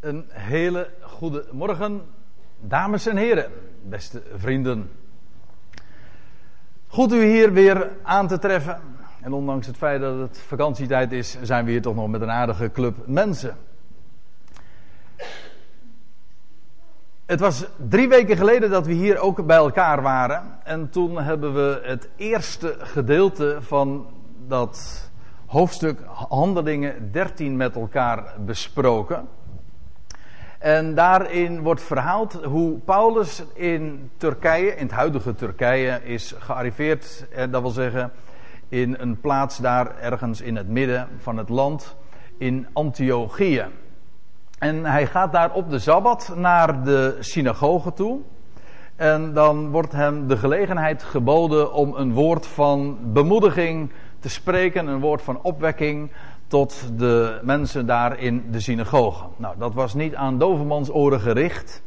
Een hele goede morgen, dames en heren, beste vrienden. Goed u hier weer aan te treffen. En ondanks het feit dat het vakantietijd is, zijn we hier toch nog met een aardige club mensen. Het was drie weken geleden dat we hier ook bij elkaar waren. En toen hebben we het eerste gedeelte van dat hoofdstuk Handelingen 13 met elkaar besproken. En daarin wordt verhaald hoe Paulus in Turkije, in het huidige Turkije, is gearriveerd. Dat wil zeggen in een plaats daar ergens in het midden van het land, in Antiochië. En hij gaat daar op de Sabbat naar de synagoge toe. En dan wordt hem de gelegenheid geboden om een woord van bemoediging te spreken, een woord van opwekking tot de mensen daar in de synagoge. Nou, dat was niet aan dovermans oren gericht.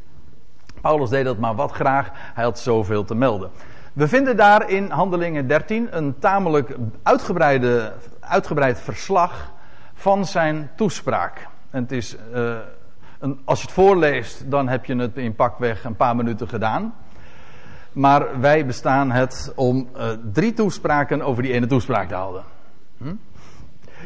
Paulus deed dat maar wat graag, hij had zoveel te melden. We vinden daar in Handelingen 13 een tamelijk uitgebreide, uitgebreid verslag van zijn toespraak. En het is, uh, een, als je het voorleest, dan heb je het in pakweg een paar minuten gedaan. Maar wij bestaan het om uh, drie toespraken over die ene toespraak te houden. Hm?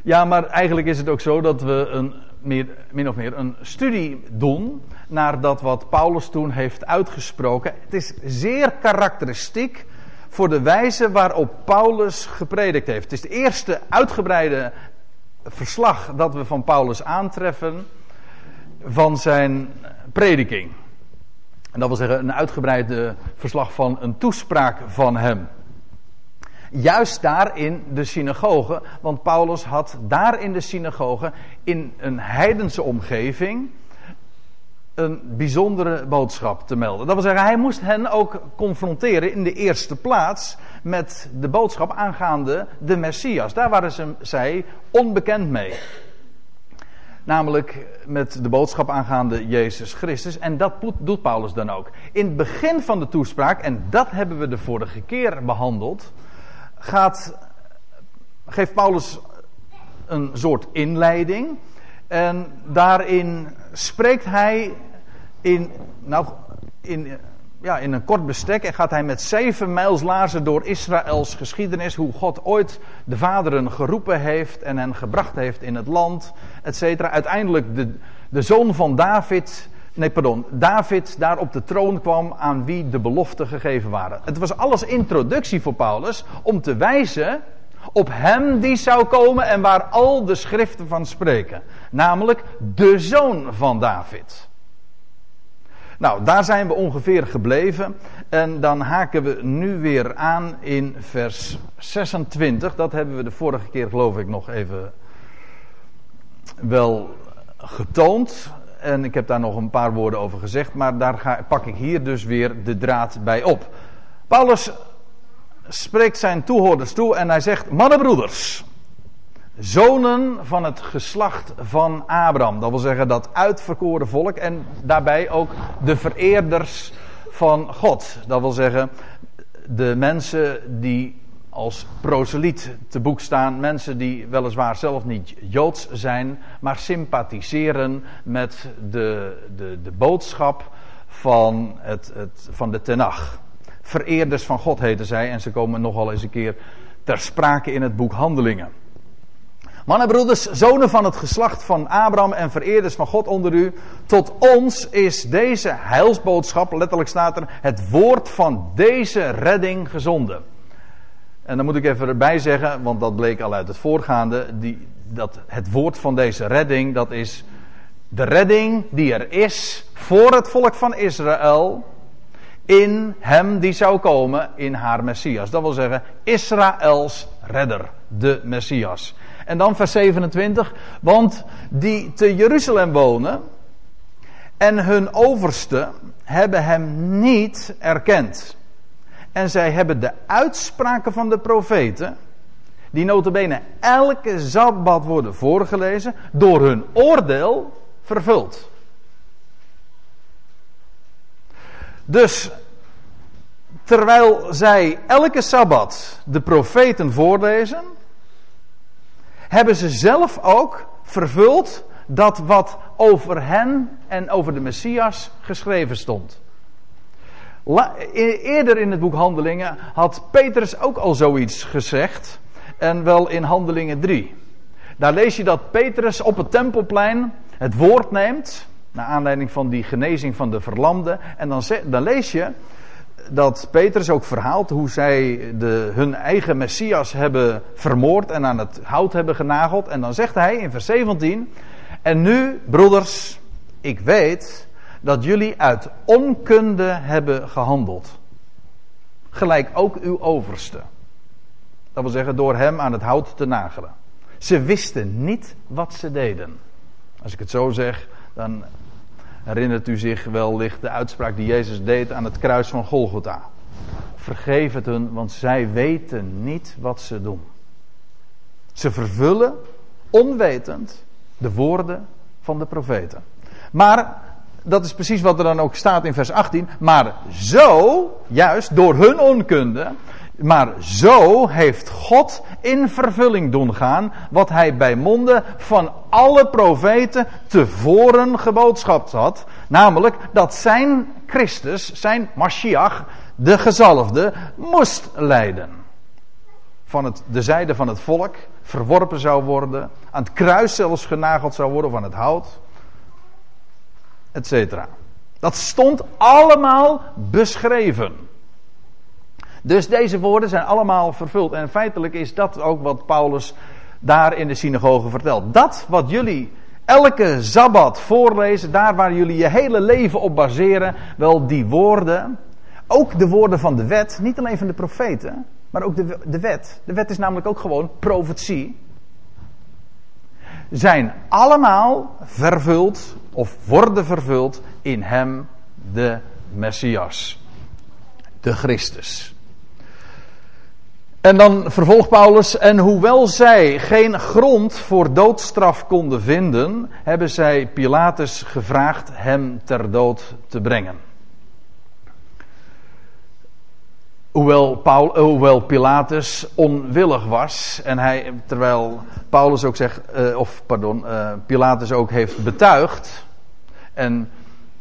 Ja, maar eigenlijk is het ook zo dat we een, meer, min of meer een studie doen naar dat wat Paulus toen heeft uitgesproken. Het is zeer karakteristiek voor de wijze waarop Paulus gepredikt heeft. Het is het eerste uitgebreide verslag dat we van Paulus aantreffen van zijn prediking. En dat wil zeggen een uitgebreide verslag van een toespraak van hem. Juist daar in de synagoge, want Paulus had daar in de synagoge, in een heidense omgeving, een bijzondere boodschap te melden. Dat wil zeggen, hij moest hen ook confronteren in de eerste plaats met de boodschap aangaande de Messias. Daar waren ze, zij onbekend mee. Namelijk met de boodschap aangaande Jezus Christus. En dat doet Paulus dan ook. In het begin van de toespraak, en dat hebben we de vorige keer behandeld, gaat, geeft Paulus een soort inleiding. En daarin spreekt hij in, nou, in, ja, in een kort bestek en gaat hij met zeven mijls laarzen door Israëls geschiedenis, hoe God ooit de vaderen geroepen heeft en hen gebracht heeft in het land, et. Uiteindelijk de, de zoon van David, nee pardon, David daar op de troon kwam aan wie de beloften gegeven waren. Het was alles introductie voor Paulus om te wijzen op hem die zou komen en waar al de schriften van spreken. Namelijk de zoon van David. Nou, daar zijn we ongeveer gebleven. En dan haken we nu weer aan in vers 26. Dat hebben we de vorige keer, geloof ik, nog even wel getoond. En ik heb daar nog een paar woorden over gezegd. Maar daar ga, pak ik hier dus weer de draad bij op. Paulus spreekt zijn toehoorders toe en hij zegt: Mannenbroeders zonen van het geslacht van Abraham. Dat wil zeggen dat uitverkoren volk en daarbij ook de vereerders van God. Dat wil zeggen de mensen die als proseliet te boek staan. Mensen die weliswaar zelf niet joods zijn, maar sympathiseren met de, de, de boodschap van, het, het, van de Tenach. Vereerders van God heten zij en ze komen nogal eens een keer ter sprake in het boek Handelingen. Mannen, broeders, zonen van het geslacht van Abraham en vereerders van God onder u. Tot ons is deze heilsboodschap, letterlijk staat er, het woord van deze redding gezonden. En dan moet ik even erbij zeggen, want dat bleek al uit het voorgaande, die, dat het woord van deze redding, dat is de redding die er is voor het volk van Israël in hem die zou komen in haar Messias. Dat wil zeggen Israëls redder, de Messias. En dan vers 27. Want die te Jeruzalem wonen en hun overste hebben hem niet erkend. En zij hebben de uitspraken van de profeten, die notabene elke Sabbat worden voorgelezen, door hun oordeel vervuld. Dus terwijl zij elke Sabbat de profeten voorlezen, hebben ze zelf ook vervuld dat wat over hen en over de Messias geschreven stond. E-, eerder in het boek Handelingen had Petrus ook al zoiets gezegd. En wel in Handelingen 3. Daar lees je dat Petrus op het tempelplein het woord neemt. Naar aanleiding van die genezing van de verlamde. En dan, dan lees je dat Petrus ook verhaalt hoe zij de, hun eigen Messias hebben vermoord en aan het hout hebben genageld. En dan zegt hij in vers 17: En nu, broeders, ik weet dat jullie uit onkunde hebben gehandeld. Gelijk ook uw overste. Dat wil zeggen door hem aan het hout te nagelen. Ze wisten niet wat ze deden. Als ik het zo zeg, dan herinnert u zich wellicht de uitspraak die Jezus deed aan het kruis van Golgotha. Vergeef het hun, want zij weten niet wat ze doen. Ze vervullen onwetend de woorden van de profeten. Maar dat is precies wat er dan ook staat in vers 18. Maar zo, juist door hun onkunde, maar zo heeft God in vervulling doen gaan wat hij bij monden van alle profeten tevoren geboodschapt had. Namelijk dat zijn Christus, zijn Mashiach, de gezalfde, moest lijden. Van het, de zijde van het volk verworpen zou worden, aan het kruis zelfs genageld zou worden, van het hout, etc. Dat stond allemaal beschreven. Dus deze woorden zijn allemaal vervuld. En feitelijk is dat ook wat Paulus daar in de synagoge vertelt. Dat wat jullie elke zabbat voorlezen, daar waar jullie je hele leven op baseren, wel die woorden, ook de woorden van de wet, niet alleen van de profeten, maar ook de, de wet. De wet is namelijk ook gewoon profetie. Zijn allemaal vervuld of worden vervuld in hem, de Messias, de Christus. En dan vervolgt Paulus, en hoewel zij geen grond voor doodstraf konden vinden, hebben zij Pilatus gevraagd hem ter dood te brengen. Hoewel, Paul, hoewel Pilatus onwillig was, en hij, terwijl Paulus ook zegt, uh, of pardon, uh, Pilatus ook heeft betuigd, en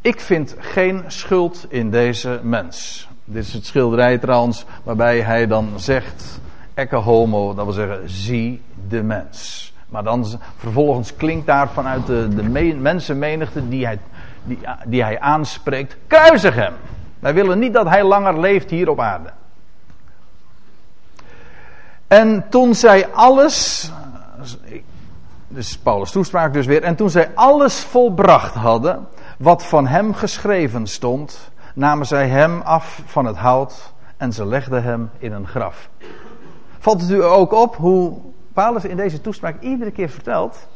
ik vind geen schuld in deze mens. Dit is het schilderij trouwens, waarbij hij dan zegt: Ecce homo, dat wil zeggen, zie de mens. Maar dan vervolgens klinkt daar vanuit de, de mensenmenigte die hij, die, die hij aanspreekt: kruisig hem. Wij willen niet dat hij langer leeft hier op aarde. En toen zij alles, dus Paulus toespraak dus weer, en toen zij alles volbracht hadden wat van hem geschreven stond, namen zij hem af van het hout en ze legden hem in een graf. Valt het u ook op hoe Paulus in deze toespraak iedere keer vertelt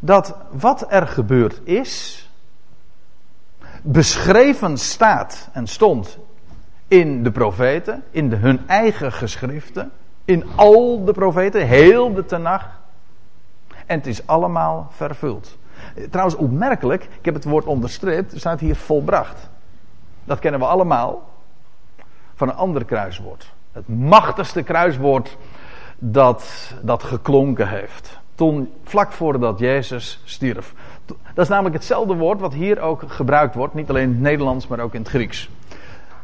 dat wat er gebeurd is, beschreven staat en stond in de profeten, in de, hun eigen geschriften, in al de profeten, heel de Tenach. En het is allemaal vervuld. Trouwens, opmerkelijk, ik heb het woord onderstreept, er staat hier volbracht. Dat kennen we allemaal van een ander kruiswoord. Het machtigste kruiswoord dat, dat geklonken heeft. Toen, vlak voordat Jezus stierf. Dat is namelijk hetzelfde woord wat hier ook gebruikt wordt. Niet alleen in het Nederlands, maar ook in het Grieks.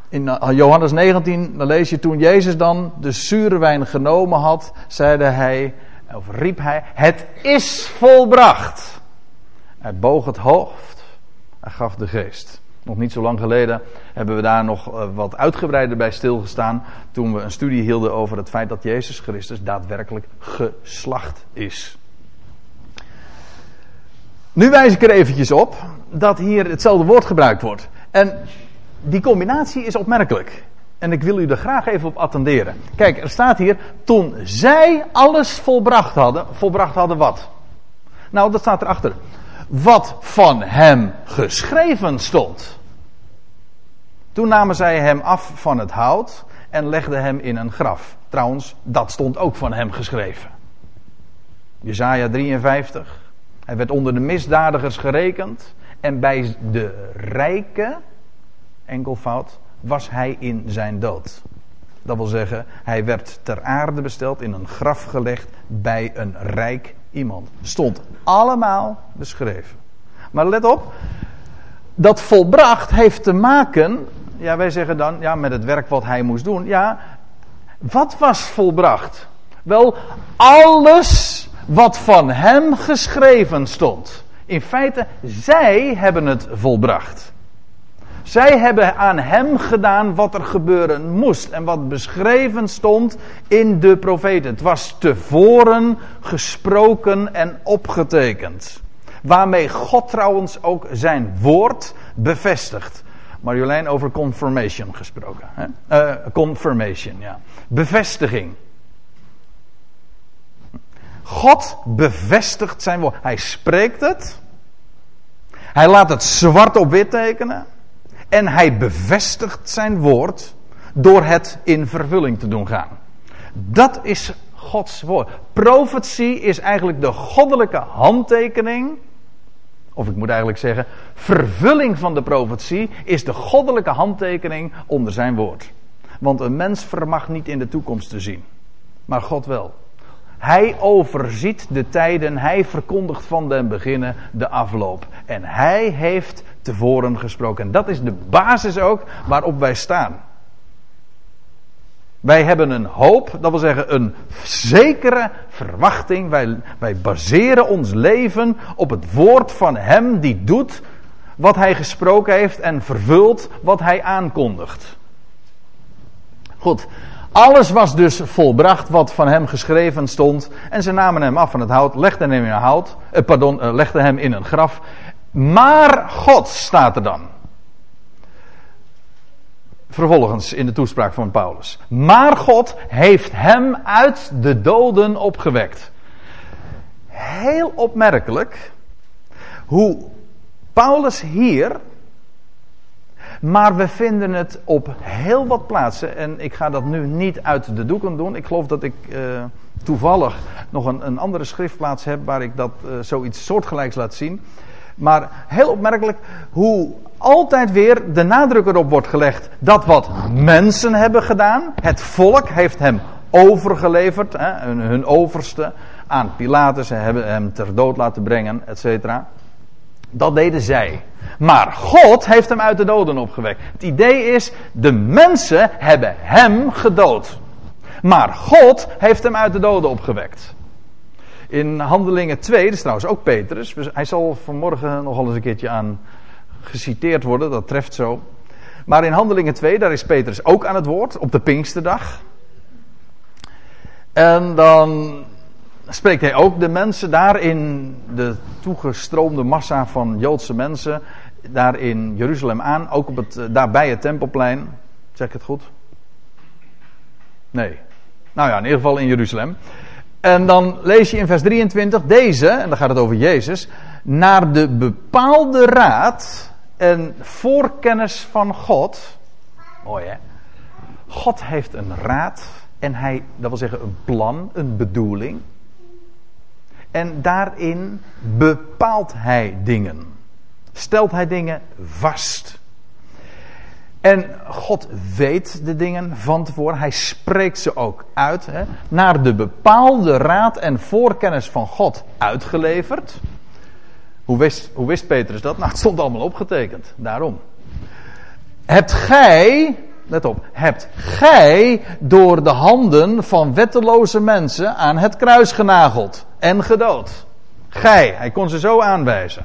In eh, Johannes 19, dan lees je toen Jezus dan de zure wijn genomen had, zeide hij, of riep hij, het is volbracht. Hij boog het hoofd, hij gaf de geest. Nog niet zo lang geleden hebben we daar nog eh, wat uitgebreider bij stilgestaan. Toen we een studie hielden over het feit dat Jezus Christus daadwerkelijk geslacht is. Nu wijs ik er eventjes op dat hier hetzelfde woord gebruikt wordt. En die combinatie is opmerkelijk. En ik wil u er graag even op attenderen. Kijk, er staat hier, toen zij alles volbracht hadden. Volbracht hadden wat? Nou, dat staat erachter wat van hem geschreven stond. Toen namen zij hem af van het hout en legden hem in een graf. Trouwens, dat stond ook van hem geschreven. Jezaja 53. Hij werd onder de misdadigers gerekend. En bij de rijke, enkelvoud, was hij in zijn dood. Dat wil zeggen, hij werd ter aarde besteld, in een graf gelegd bij een rijk iemand. Stond allemaal beschreven. Maar let op, dat volbracht heeft te maken, ja wij zeggen dan, ja met het werk wat hij moest doen. Ja, wat was volbracht? Wel, alles wat van hem geschreven stond. In feite, zij hebben het volbracht. Zij hebben aan hem gedaan wat er gebeuren moest en wat beschreven stond in de profeten. Het was tevoren gesproken en opgetekend. Waarmee God trouwens ook zijn woord bevestigt. Marjolein over confirmation gesproken. Hè? Uh, confirmation, ja. Bevestiging. God bevestigt zijn woord. Hij spreekt het. Hij laat het zwart op wit tekenen. En hij bevestigt zijn woord door het in vervulling te doen gaan. Dat is Gods woord. Profetie is eigenlijk de goddelijke handtekening. Of ik moet eigenlijk zeggen, vervulling van de profetie is de goddelijke handtekening onder zijn woord. Want een mens vermag niet in de toekomst te zien, maar God wel. Hij overziet de tijden, hij verkondigt van den beginnen de afloop. En hij heeft tevoren gesproken. En dat is de basis ook waarop wij staan. Wij hebben een hoop, dat wil zeggen een zekere verwachting. Wij, wij baseren ons leven op het woord van Hem die doet wat Hij gesproken heeft en vervult wat Hij aankondigt. Goed, alles was dus volbracht wat van hem geschreven stond. En ze namen hem af van het hout, legden hem in een hout, eh, pardon, eh, legden hem in een graf. Maar God staat er dan. Vervolgens in de toespraak van Paulus. Maar God heeft hem uit de doden opgewekt. Heel opmerkelijk hoe Paulus hier maar we vinden het op heel wat plaatsen. En ik ga dat nu niet uit de doeken doen. Ik geloof dat ik uh, toevallig nog een, een, andere schriftplaats heb waar ik dat uh, zoiets soortgelijks laat zien. Maar heel opmerkelijk hoe altijd weer de nadruk erop wordt gelegd dat wat mensen hebben gedaan. Het volk heeft hem overgeleverd, hè, hun, overste, aan Pilatus. Ze hebben hem ter dood laten brengen, et cetera. Dat deden zij. Maar God heeft hem uit de doden opgewekt. Het idee is, de mensen hebben hem gedood. Maar God heeft hem uit de doden opgewekt. In Handelingen 2, dat is trouwens ook Petrus. Dus hij zal vanmorgen nogal eens een keertje aan geciteerd worden, dat treft zo. Maar in Handelingen 2, daar is Petrus ook aan het woord, op de Pinksterdag. En dan spreekt hij ook de mensen daar in de toegestroomde massa van Joodse mensen daar in Jeruzalem aan, ook op het, eh, daar bij het tempelplein. Zeg het goed? Nee. Nou ja, in ieder geval in Jeruzalem. En dan lees je in vers 23 deze, en dan gaat het over Jezus, naar de bepaalde raad en voorkennis van God. Mooi hè? God heeft een raad en hij, dat wil zeggen een plan, een bedoeling. En daarin bepaalt hij dingen. Stelt hij dingen vast. En God weet de dingen van tevoren. Hij spreekt ze ook uit. Hè, naar de bepaalde raad en voorkennis van God uitgeleverd. Hoe wist, hoe wist Petrus dat? Nou, het stond allemaal opgetekend. Daarom. Hebt gij, let op, hebt gij door de handen van wetteloze mensen aan het kruis genageld en gedood. Gij, hij kon ze zo aanwijzen.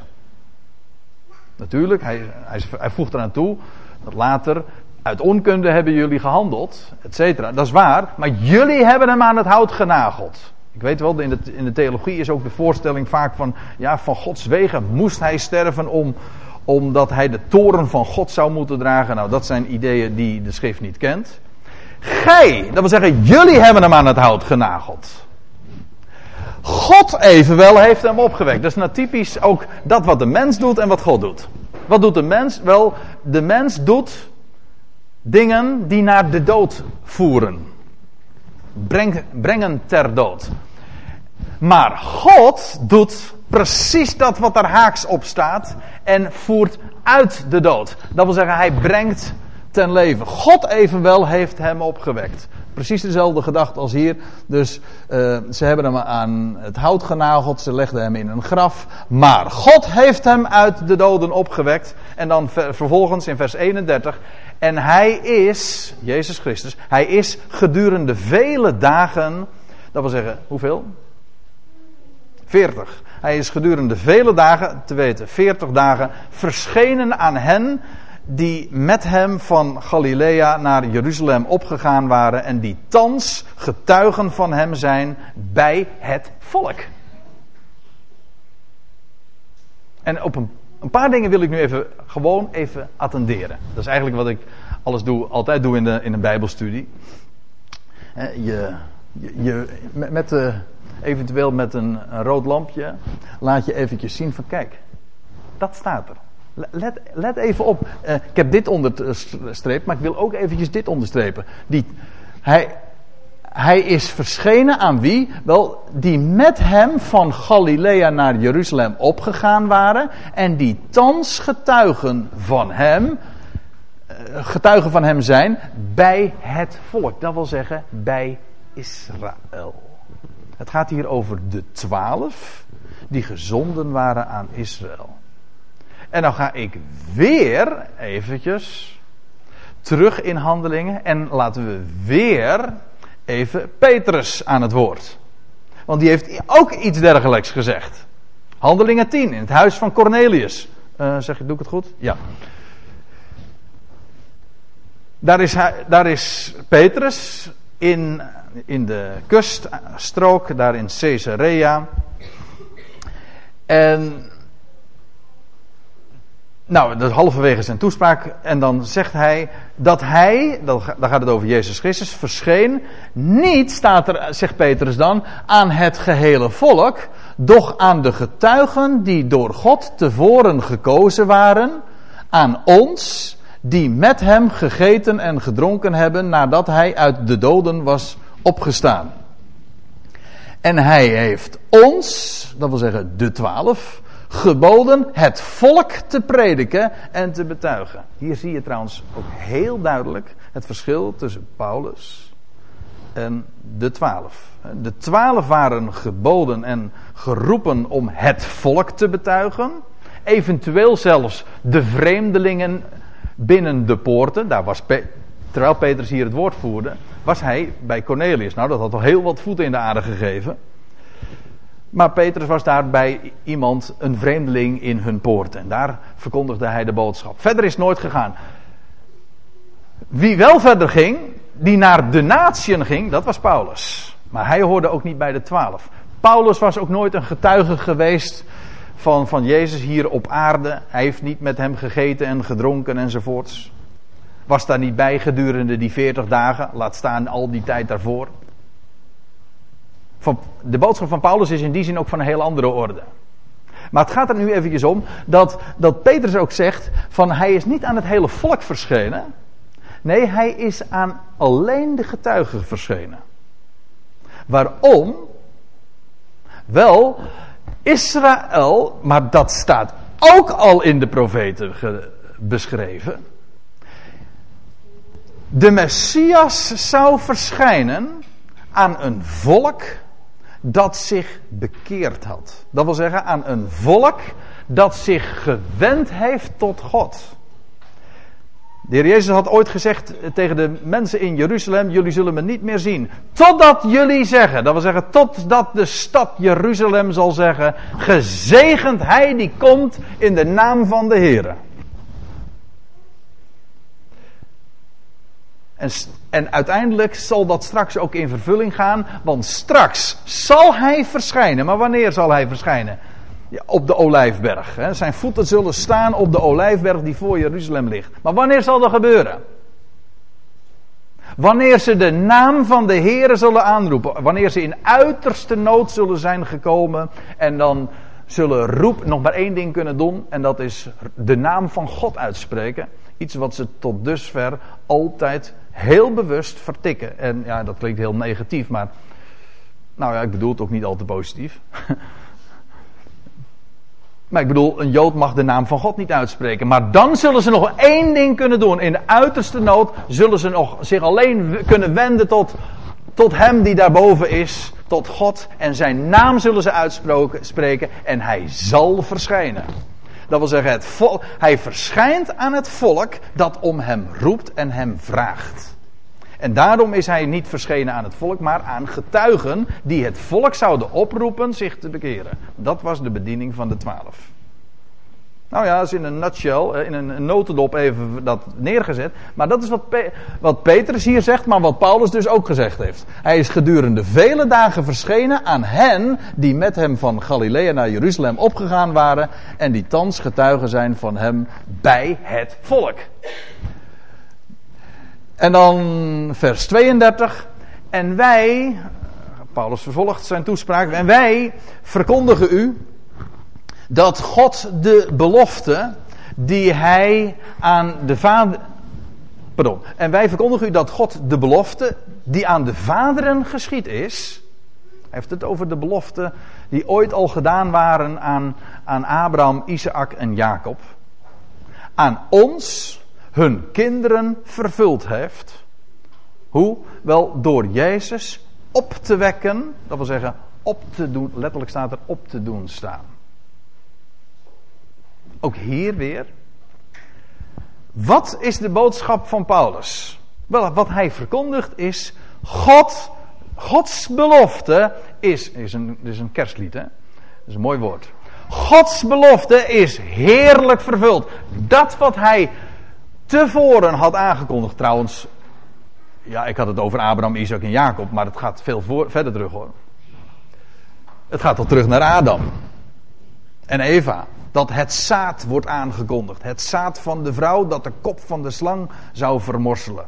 Natuurlijk, hij, hij, hij voegt eraan toe dat later uit onkunde hebben jullie gehandeld, et cetera. Dat is waar, maar jullie hebben hem aan het hout genageld. Ik weet wel, in de, in de theologie is ook de voorstelling vaak van, ja, van Gods wegen moest hij sterven om, omdat hij de toren van God zou moeten dragen. Nou, dat zijn ideeën die de schrift niet kent. Gij, dat wil zeggen, jullie hebben hem aan het hout genageld. God evenwel heeft hem opgewekt. Dat is nou typisch ook dat wat de mens doet en wat God doet. Wat doet de mens? Wel, de mens doet dingen die naar de dood voeren. Breng, brengen ter dood. Maar God doet precies dat wat er haaks op staat en voert uit de dood. Dat wil zeggen, hij brengt ten leven. God evenwel heeft hem opgewekt. Precies dezelfde gedachte als hier. Dus uh, ze hebben hem aan het hout genageld, ze legden hem in een graf. Maar God heeft hem uit de doden opgewekt. En dan vervolgens in vers 31. En hij is, Jezus Christus, hij is gedurende vele dagen, dat wil zeggen, hoeveel? 40. Hij is gedurende vele dagen, te weten, 40 dagen, verschenen aan hen die met hem van Galilea naar Jeruzalem opgegaan waren en die thans getuigen van hem zijn bij het volk. En op een, een paar dingen wil ik nu even gewoon even attenderen. Dat is eigenlijk wat ik alles doe, altijd doe in, de, in een Bijbelstudie. Je, je, je met eventueel met een, een rood lampje laat je eventjes zien van kijk, dat staat er. Let, let even op. Uh, ik heb dit onderstreept, maar ik wil ook eventjes dit onderstrepen. Die, hij, hij is verschenen aan wie? Wel, die met hem van Galilea naar Jeruzalem opgegaan waren. En die thans getuigen van hem, uh, getuigen van hem zijn bij het volk. Dat wil zeggen, bij Israël. Het gaat hier over de twaalf die gezonden waren aan Israël. En dan ga ik weer eventjes terug in handelingen en laten we weer even Petrus aan het woord. Want die heeft ook iets dergelijks gezegd. Handelingen 10 in het huis van Cornelius. Uh, zeg je, doe ik het goed? Ja. Daar is, hij, daar is Petrus in, in de kuststrook, daar in Caesarea. En nou, dat halverwege zijn toespraak. En dan zegt hij dat hij, dan gaat het over Jezus Christus, verscheen. Niet, staat er, zegt Petrus dan, aan het gehele volk. Doch aan de getuigen die door God tevoren gekozen waren. Aan ons, die met hem gegeten en gedronken hebben nadat hij uit de doden was opgestaan. En hij heeft ons, dat wil zeggen de twaalf, geboden het volk te prediken en te betuigen. Hier zie je trouwens ook heel duidelijk het verschil tussen Paulus en de twaalf. De twaalf waren geboden en geroepen om het volk te betuigen. Eventueel zelfs de vreemdelingen binnen de poorten. Daar was terwijl Petrus hier het woord voerde, was hij bij Cornelius. Nou, dat had al heel wat voeten in de aarde gegeven. Maar Petrus was daar bij iemand, een vreemdeling in hun poort. En daar verkondigde hij de boodschap. Verder is nooit gegaan. Wie wel verder ging, die naar de natieën ging, dat was Paulus. Maar hij hoorde ook niet bij de twaalf. Paulus was ook nooit een getuige geweest van, van Jezus hier op aarde. Hij heeft niet met hem gegeten en gedronken enzovoorts. Was daar niet bij gedurende die veertig dagen, laat staan al die tijd daarvoor. De boodschap van Paulus is in die zin ook van een heel andere orde. Maar het gaat er nu eventjes om dat, dat Petrus ook zegt van hij is niet aan het hele volk verschenen. Nee, hij is aan alleen de getuigen verschenen. Waarom? Wel, Israël, maar dat staat ook al in de profeten beschreven. De Messias zou verschijnen aan een volk dat zich bekeerd had. Dat wil zeggen aan een volk dat zich gewend heeft tot God. De heer Jezus had ooit gezegd tegen de mensen in Jeruzalem: Jullie zullen me niet meer zien. Totdat jullie zeggen, dat wil zeggen, totdat de stad Jeruzalem zal zeggen: Gezegend hij die komt in de naam van de Heer. En, en uiteindelijk zal dat straks ook in vervulling gaan, want straks zal hij verschijnen. Maar wanneer zal hij verschijnen? Ja, op de olijfberg. Hè. Zijn voeten zullen staan op de olijfberg die voor Jeruzalem ligt. Maar wanneer zal dat gebeuren? Wanneer ze de naam van de Heer zullen aanroepen. Wanneer ze in uiterste nood zullen zijn gekomen. En dan zullen roep nog maar één ding kunnen doen. En dat is de naam van God uitspreken. Iets wat ze tot dusver altijd heel bewust vertikken. En ja, dat klinkt heel negatief, maar. Nou ja, ik bedoel het ook niet al te positief. Maar ik bedoel, een Jood mag de naam van God niet uitspreken. Maar dan zullen ze nog één ding kunnen doen. In de uiterste nood zullen ze nog zich alleen kunnen wenden tot, tot Hem die daarboven is. Tot God. En zijn naam zullen ze uitspreken. En Hij zal verschijnen. Dat wil zeggen, het Hij verschijnt aan het volk dat om Hem roept en Hem vraagt. En daarom is hij niet verschenen aan het volk, maar aan getuigen die het volk zouden oproepen zich te bekeren. Dat was de bediening van de twaalf. Nou ja, dat is in een nutshell, eh, in een notendop even dat neergezet. Maar dat is wat, wat Petrus hier zegt, maar wat Paulus dus ook gezegd heeft. Hij is gedurende vele dagen verschenen aan hen die met hem van Galilea naar Jeruzalem opgegaan waren. En die thans getuigen zijn van hem bij het volk. En dan vers 32. En wij, Paulus vervolgt zijn toespraak, en wij verkondigen u dat God de belofte die hij aan de vader. Pardon. En wij verkondigen u dat God de belofte die aan de vaderen geschied is. Hij heeft het over de beloften die ooit al gedaan waren aan, aan Abraham, Isaac en Jacob. Aan ons hun kinderen vervuld heeft. Hoe? Wel door Jezus op te wekken, dat wil zeggen op te doen, letterlijk staat er op te doen staan. Ook hier weer. Wat is de boodschap van Paulus? Wel, wat hij verkondigt is: God, Gods belofte is. is een, is een kerstlied, hè? Dat is een mooi woord. Gods belofte is heerlijk vervuld. Dat wat hij tevoren had aangekondigd. Trouwens, ja, ik had het over Abraham, Isaac en Jacob, maar het gaat veel voor, verder terug hoor. Het gaat al terug naar Adam en Eva. Dat het zaad wordt aangekondigd. Het zaad van de vrouw dat de kop van de slang zou vermorselen.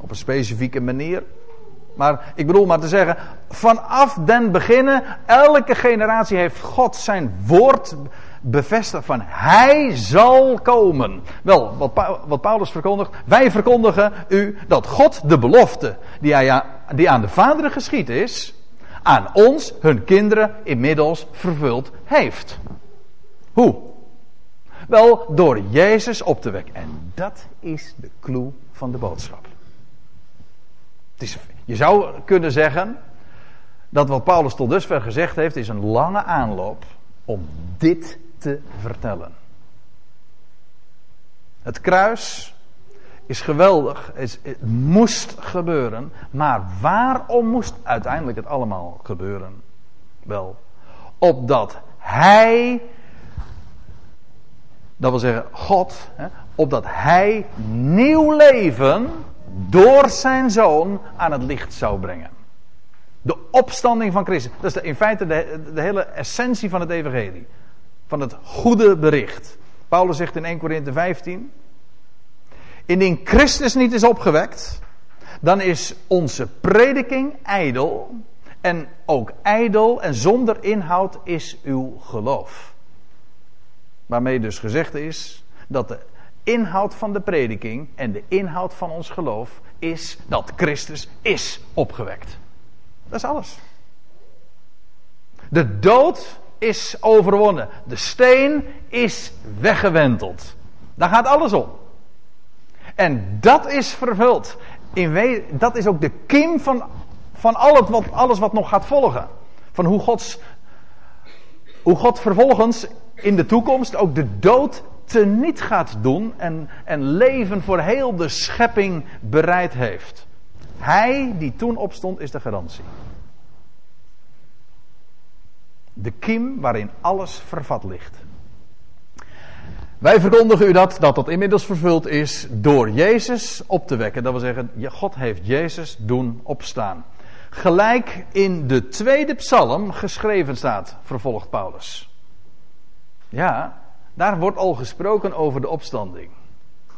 Op een specifieke manier. Maar ik bedoel maar te zeggen, vanaf den beginnen, elke generatie heeft God zijn woord bevestigd van Hij zal komen. Wel, wat, Paulus verkondigt, wij verkondigen u dat God de belofte die, die aan de vaderen geschied is, aan ons, hun kinderen, inmiddels vervuld heeft. Hoe? Wel, door Jezus op te wekken. En dat is de clue van de boodschap. Je zou kunnen zeggen dat wat Paulus tot dusver gezegd heeft, is een lange aanloop om dit te vertellen. Het kruis is geweldig, het, het moest gebeuren, maar waarom moest uiteindelijk het allemaal gebeuren? Wel, opdat Hij, dat wil zeggen God, hè, opdat Hij nieuw leven door zijn zoon aan het licht zou brengen. De opstanding van Christus. Dat is in feite de, de hele essentie van het evangelie van het goede bericht. Paulus zegt in 1 Korinthe 15: Indien Christus niet is opgewekt, dan is onze prediking ijdel. En ook ijdel en zonder inhoud is uw geloof. Waarmee dus gezegd is dat de inhoud van de prediking en de inhoud van ons geloof is dat Christus is opgewekt. Dat is alles. De dood is overwonnen. De steen is weggewenteld. Daar gaat alles om. En dat is vervuld. In dat is ook de kiem van, van al het wat, alles wat nog gaat volgen. Van hoe, Gods, hoe God vervolgens in de toekomst ook de dood teniet gaat doen en, en leven voor heel de schepping bereid heeft. Hij die toen opstond is de garantie. De kiem waarin alles vervat ligt. Wij verkondigen u dat, dat dat inmiddels vervuld is door Jezus op te wekken. Dat wil zeggen, God heeft Jezus doen opstaan. Gelijk in de tweede psalm geschreven staat, vervolgt Paulus. Ja, daar wordt al gesproken over de opstanding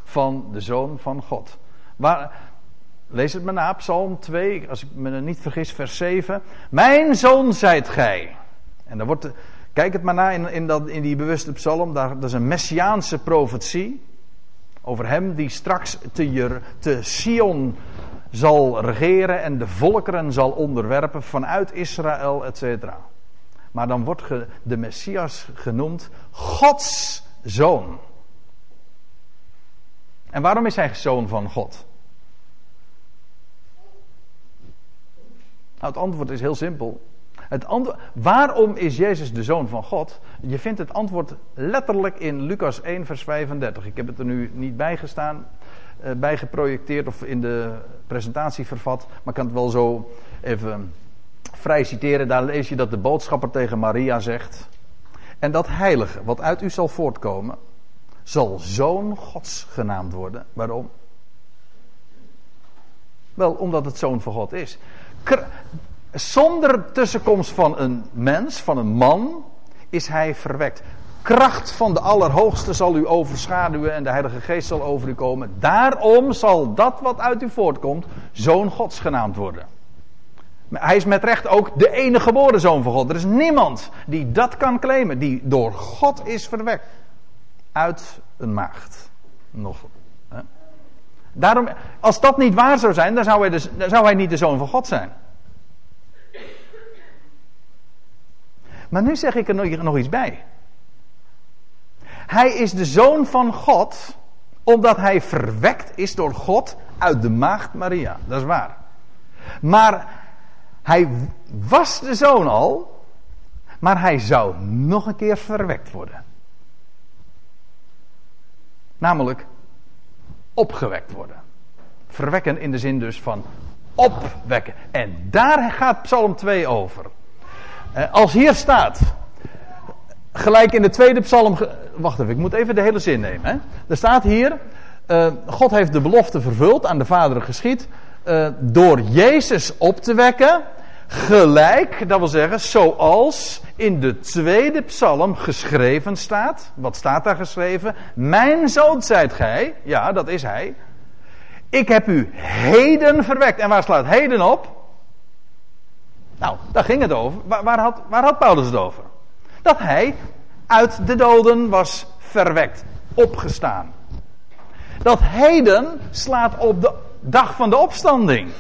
van de Zoon van God. Waar, lees het maar na, Psalm 2, als ik me niet vergis, vers 7. Mijn zoon zijt gij. En dan wordt, kijk het maar na in, in, dat, in die bewuste psalm, daar, dat is een messiaanse profetie. Over hem die straks te, te Sion zal regeren en de volkeren zal onderwerpen vanuit Israël, etc. Maar dan wordt de Messias genoemd Gods zoon. En waarom is hij zoon van God? Nou, het antwoord is heel simpel. Het waarom is Jezus de zoon van God? Je vindt het antwoord letterlijk in Lucas 1, vers 35. Ik heb het er nu niet bij gestaan, uh, bij geprojecteerd of in de presentatie vervat, maar ik kan het wel zo even vrij citeren. Daar lees je dat de boodschapper tegen Maria zegt: En dat heilige, wat uit u zal voortkomen, zal zoon Gods genaamd worden. Waarom? Wel, omdat het zoon van God is. Zonder tussenkomst van een mens, van een man, is hij verwekt. Kracht van de Allerhoogste zal u overschaduwen en de Heilige Geest zal over u komen. Daarom zal dat wat uit u voortkomt, zoon Gods genaamd worden. Hij is met recht ook de enige geboren zoon van God. Er is niemand die dat kan claimen, die door God is verwekt. Uit een maagd. Nog. Hè? Daarom, als dat niet waar zou zijn, dan zou, hij dus, dan zou hij niet de zoon van God zijn. Maar nu zeg ik er nog iets bij. Hij is de zoon van God, omdat hij verwekt is door God uit de maagd Maria. Dat is waar. Maar hij was de zoon al, maar hij zou nog een keer verwekt worden. Namelijk opgewekt worden. Verwekken in de zin dus van opwekken. En daar gaat Psalm 2 over. Eh, als hier staat, gelijk in de tweede psalm. Wacht even, ik moet even de hele zin nemen. Hè? Er staat hier: uh, God heeft de belofte vervuld, aan de Vader geschied. Uh, door Jezus op te wekken. Gelijk, dat wil zeggen, zoals in de tweede psalm geschreven staat. Wat staat daar geschreven? Mijn zoon zijt gij. Ja, dat is hij. Ik heb u heden verwekt. En waar slaat heden op? Nou, daar ging het over. Waar, had, waar had Paulus het over? Dat hij uit de doden was verwekt, opgestaan. Dat heden slaat op de dag van de opstanding.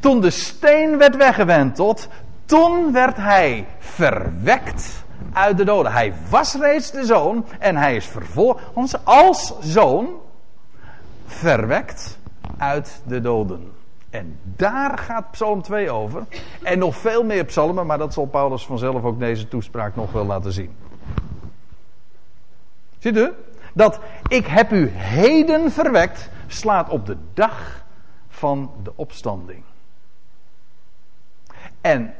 Toen de steen werd weggewenteld, toen werd hij verwekt uit de doden. Hij was reeds de zoon en hij is vervolgens als zoon verwekt uit de doden. En daar gaat Psalm 2 over. En nog veel meer psalmen, maar dat zal Paulus vanzelf ook deze toespraak nog wel laten zien. Ziet u? Dat ik heb u heden verwekt slaat op de dag van de opstanding. En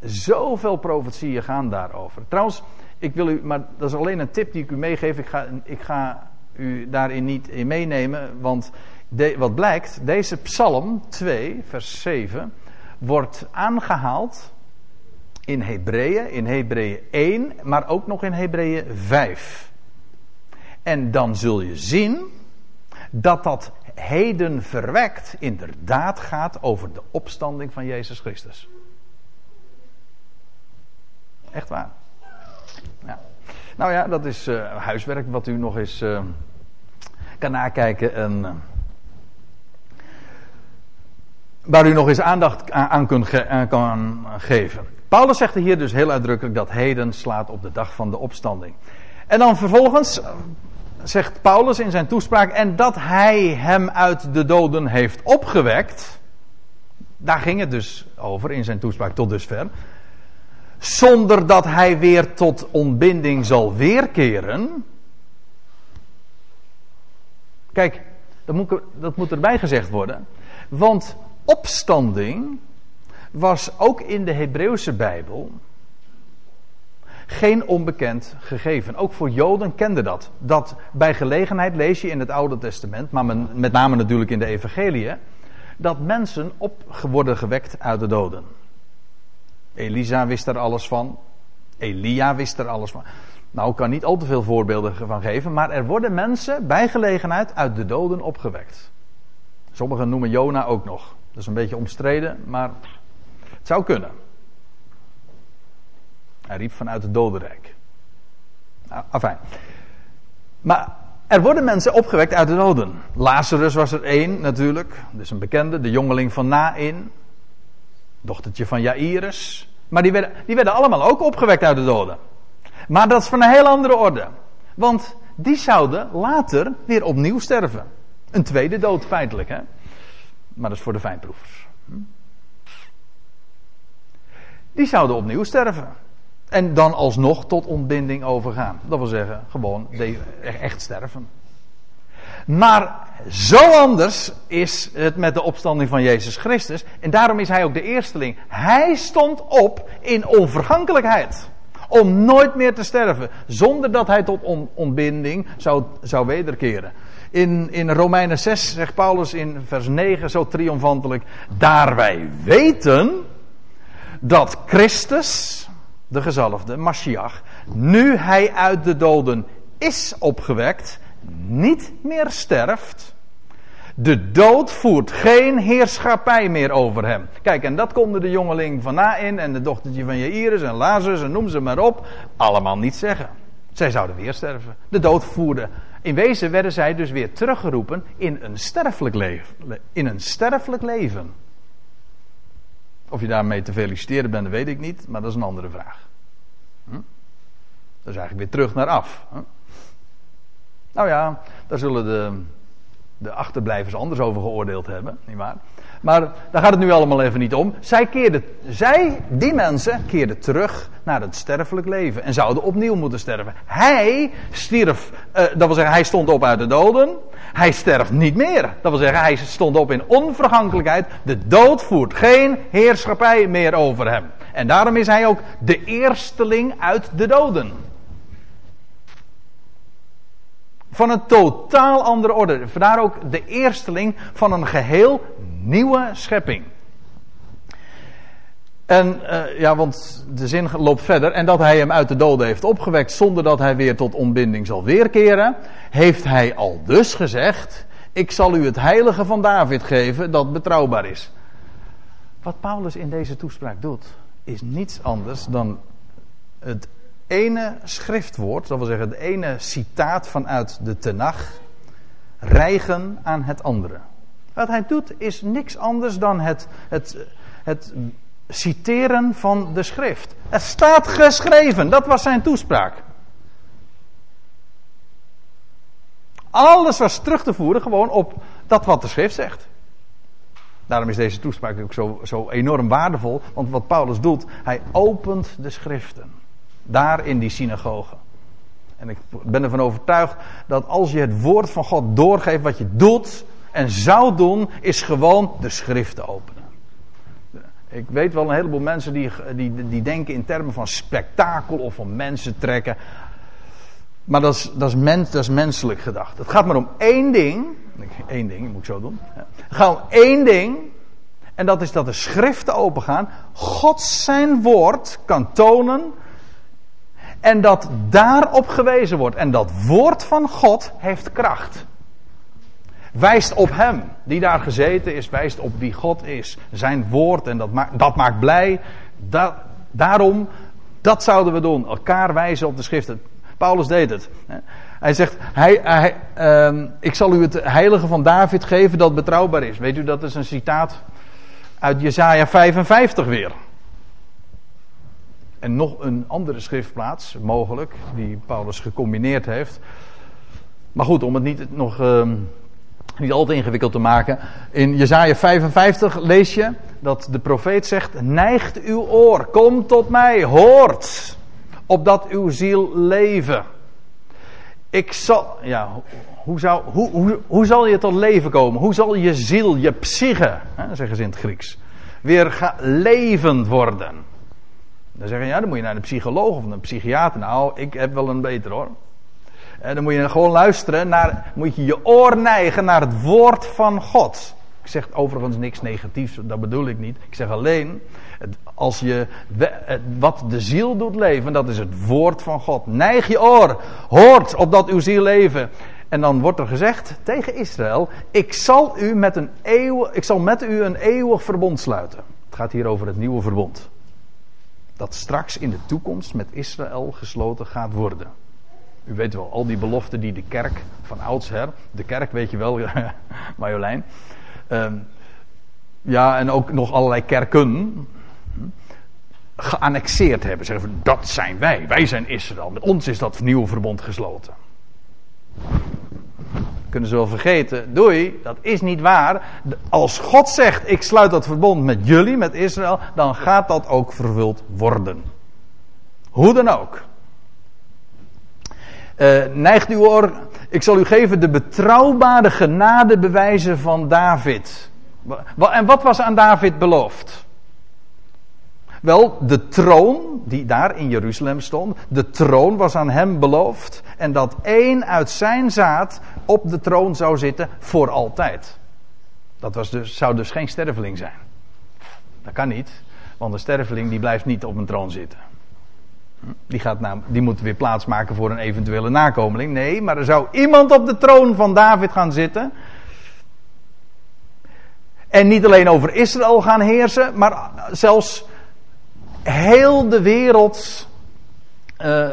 zoveel profetieën gaan daarover. Trouwens, ik wil u, maar dat is alleen een tip die ik u meegeef. Ik ga, ik ga u daarin niet in meenemen, want wat blijkt, deze psalm 2, vers 7, wordt aangehaald in Hebreeën, in Hebreeën 1, maar ook nog in Hebreeën 5. En dan zul je zien dat dat heden verwekt inderdaad gaat over de opstanding van Jezus Christus. Echt waar. Ja. Nou ja, dat is uh, huiswerk wat u nog eens uh, kan nakijken en uh, waar u nog eens aandacht aan, kunt kan geven. Paulus zegt hier dus heel uitdrukkelijk dat heden slaat op de dag van de opstanding. En dan vervolgens zegt Paulus in zijn toespraak en dat hij hem uit de doden heeft opgewekt. Daar ging het dus over in zijn toespraak tot dusver zonder dat hij weer tot ontbinding zal weerkeren. Kijk, dat moet, dat moet erbij gezegd worden. Want opstanding was ook in de Hebreeuwse Bijbel geen onbekend gegeven. Ook voor Joden kende dat. Dat bij gelegenheid lees je in het Oude Testament, maar met name natuurlijk in de Evangelie, dat mensen op worden gewekt uit de doden. Elisa wist er alles van. Elia wist er alles van. Nou, ik kan niet al te veel voorbeelden van geven, maar er worden mensen bij gelegenheid uit de doden opgewekt. Sommigen noemen Jona ook nog. Dat is een beetje omstreden, maar het zou kunnen. Hij riep vanuit het dodenrijk. Nou, afijn. Maar er worden mensen opgewekt uit de doden. Lazarus was er één natuurlijk. Dus een bekende, de jongeling van Nain dochtertje van Jairus. Maar die werden, die werden allemaal ook opgewekt uit de doden. Maar dat is van een heel andere orde. Want die zouden later weer opnieuw sterven. Een tweede dood feitelijk, hè. Maar dat is voor de fijnproevers. Die zouden opnieuw sterven. En dan alsnog tot ontbinding overgaan. Dat wil zeggen, gewoon echt sterven. Maar zo anders is het met de opstanding van Jezus Christus. En daarom is hij ook de eersteling. Hij stond op in onvergankelijkheid. Om nooit meer te sterven. Zonder dat hij tot ontbinding zou, zou wederkeren. In, in Romeinen 6 zegt Paulus in vers 9 zo triomfantelijk. Daar wij weten dat Christus, de gezalfde, Mashiach, nu hij uit de doden is opgewekt, niet meer sterft. De dood voert geen heerschappij meer over hem. Kijk, en dat konden de jongeling van Nain en de dochtertje van Jairus en Lazarus en noem ze maar op, allemaal niet zeggen. Zij zouden weer sterven. De dood voerde. In wezen werden zij dus weer teruggeroepen in een sterfelijk leven. In een sterfelijk leven. Of je daarmee te feliciteren bent, weet ik niet, maar dat is een andere vraag. Hm? Dat is eigenlijk weer terug naar af. Nou ja, daar zullen de, de achterblijvers anders over geoordeeld hebben, nietwaar? Maar daar gaat het nu allemaal even niet om. Zij, keerden, zij, die mensen, keerden terug naar het sterfelijk leven. En zouden opnieuw moeten sterven. Hij stierf, uh, dat wil zeggen, hij stond op uit de doden. Hij sterft niet meer. Dat wil zeggen, hij stond op in onvergankelijkheid. De dood voert geen heerschappij meer over hem. En daarom is hij ook de eersteling uit de doden. Van een totaal andere orde. Vandaar ook de eersteling van een geheel nieuwe schepping. En uh, ja, want de zin loopt verder. En dat hij hem uit de doden heeft opgewekt zonder dat hij weer tot ontbinding zal weerkeren. Heeft hij al dus gezegd: Ik zal u het heilige van David geven dat betrouwbaar is. Wat Paulus in deze toespraak doet, is niets anders dan het ene schriftwoord, dat wil zeggen het ene citaat vanuit de Tenach, rijgen aan het andere. Wat hij doet is niks anders dan het, het, het citeren van de schrift. Het staat geschreven, dat was zijn toespraak. Alles was terug te voeren gewoon op dat wat de schrift zegt. Daarom is deze toespraak ook zo, zo enorm waardevol. Want wat Paulus doet, hij opent de schriften. Daar in die synagoge. En ik ben ervan overtuigd dat als je het woord van God doorgeeft, wat je doet en zou doen, is gewoon de schriften openen. Ik weet wel een heleboel mensen die, die, die denken in termen van spektakel of van mensen trekken. Maar dat is, dat, is mens, dat is menselijk gedacht. Het gaat maar om één ding. Eén ding, moet ik zo doen. Het gaat om één ding. En dat is dat de schriften opengaan. God zijn woord kan tonen. En dat daarop gewezen wordt. En dat woord van God heeft kracht. Wijst op hem die daar gezeten is. Wijst op wie God is. Zijn woord. En dat maakt, dat maakt blij. Daarom, dat zouden we doen. Elkaar wijzen op de schriften. Paulus deed het. Hij zegt, hij, hij, uh, ik zal u het heilige van David geven dat betrouwbaar is. Weet u, dat is een citaat uit Jesaja 55 weer. En nog een andere schriftplaats, mogelijk, die Paulus gecombineerd heeft. Maar goed, om het niet nog uh, niet al te ingewikkeld te maken. In Jesaja 55 lees je dat de profeet zegt: Neigt uw oor, kom tot mij, hoort opdat uw ziel leven. Ik zal, ja, hoe, zou, hoe, hoe, hoe zal je tot leven komen? Hoe zal je ziel, je psyche, hè, zeggen ze in het Grieks, weer levend worden? Dan zeggen ja, dan moet je naar de psycholoog of een psychiater. Nou, ik heb wel een beter hoor. En dan moet je gewoon luisteren naar, moet je je oor neigen naar het woord van God. Ik zeg overigens niks negatiefs, dat bedoel ik niet. Ik zeg alleen, als je wat de ziel doet leven, dat is het woord van God. Neig je oor, hoort opdat uw ziel leven. En dan wordt er gezegd tegen Israël: ik zal, u met een eeuw, ik zal met u een eeuwig verbond sluiten. Het gaat hier over het nieuwe verbond. Dat straks in de toekomst met Israël gesloten gaat worden. U weet wel, al die beloften die de kerk van oudsher, de kerk weet je wel, Marjolein. Um, ja, en ook nog allerlei kerken. geannexeerd hebben. Zeggen van, dat zijn wij, wij zijn Israël. Met ons is dat nieuwe verbond gesloten. Kunnen ze wel vergeten, doei, dat is niet waar. Als God zegt, ik sluit dat verbond met jullie, met Israël, dan gaat dat ook vervuld worden. Hoe dan ook. Uh, neigt uw oor, ik zal u geven de betrouwbare genadebewijzen van David. En wat was aan David beloofd? Wel, de troon die daar in Jeruzalem stond, de troon was aan hem beloofd. En dat één uit zijn zaad op de troon zou zitten voor altijd. Dat was dus, zou dus geen sterveling zijn. Dat kan niet, want een sterveling die blijft niet op een troon zitten. Die, gaat nou, die moet weer plaatsmaken voor een eventuele nakomeling. Nee, maar er zou iemand op de troon van David gaan zitten. En niet alleen over Israël gaan heersen, maar zelfs heel de wereld uh,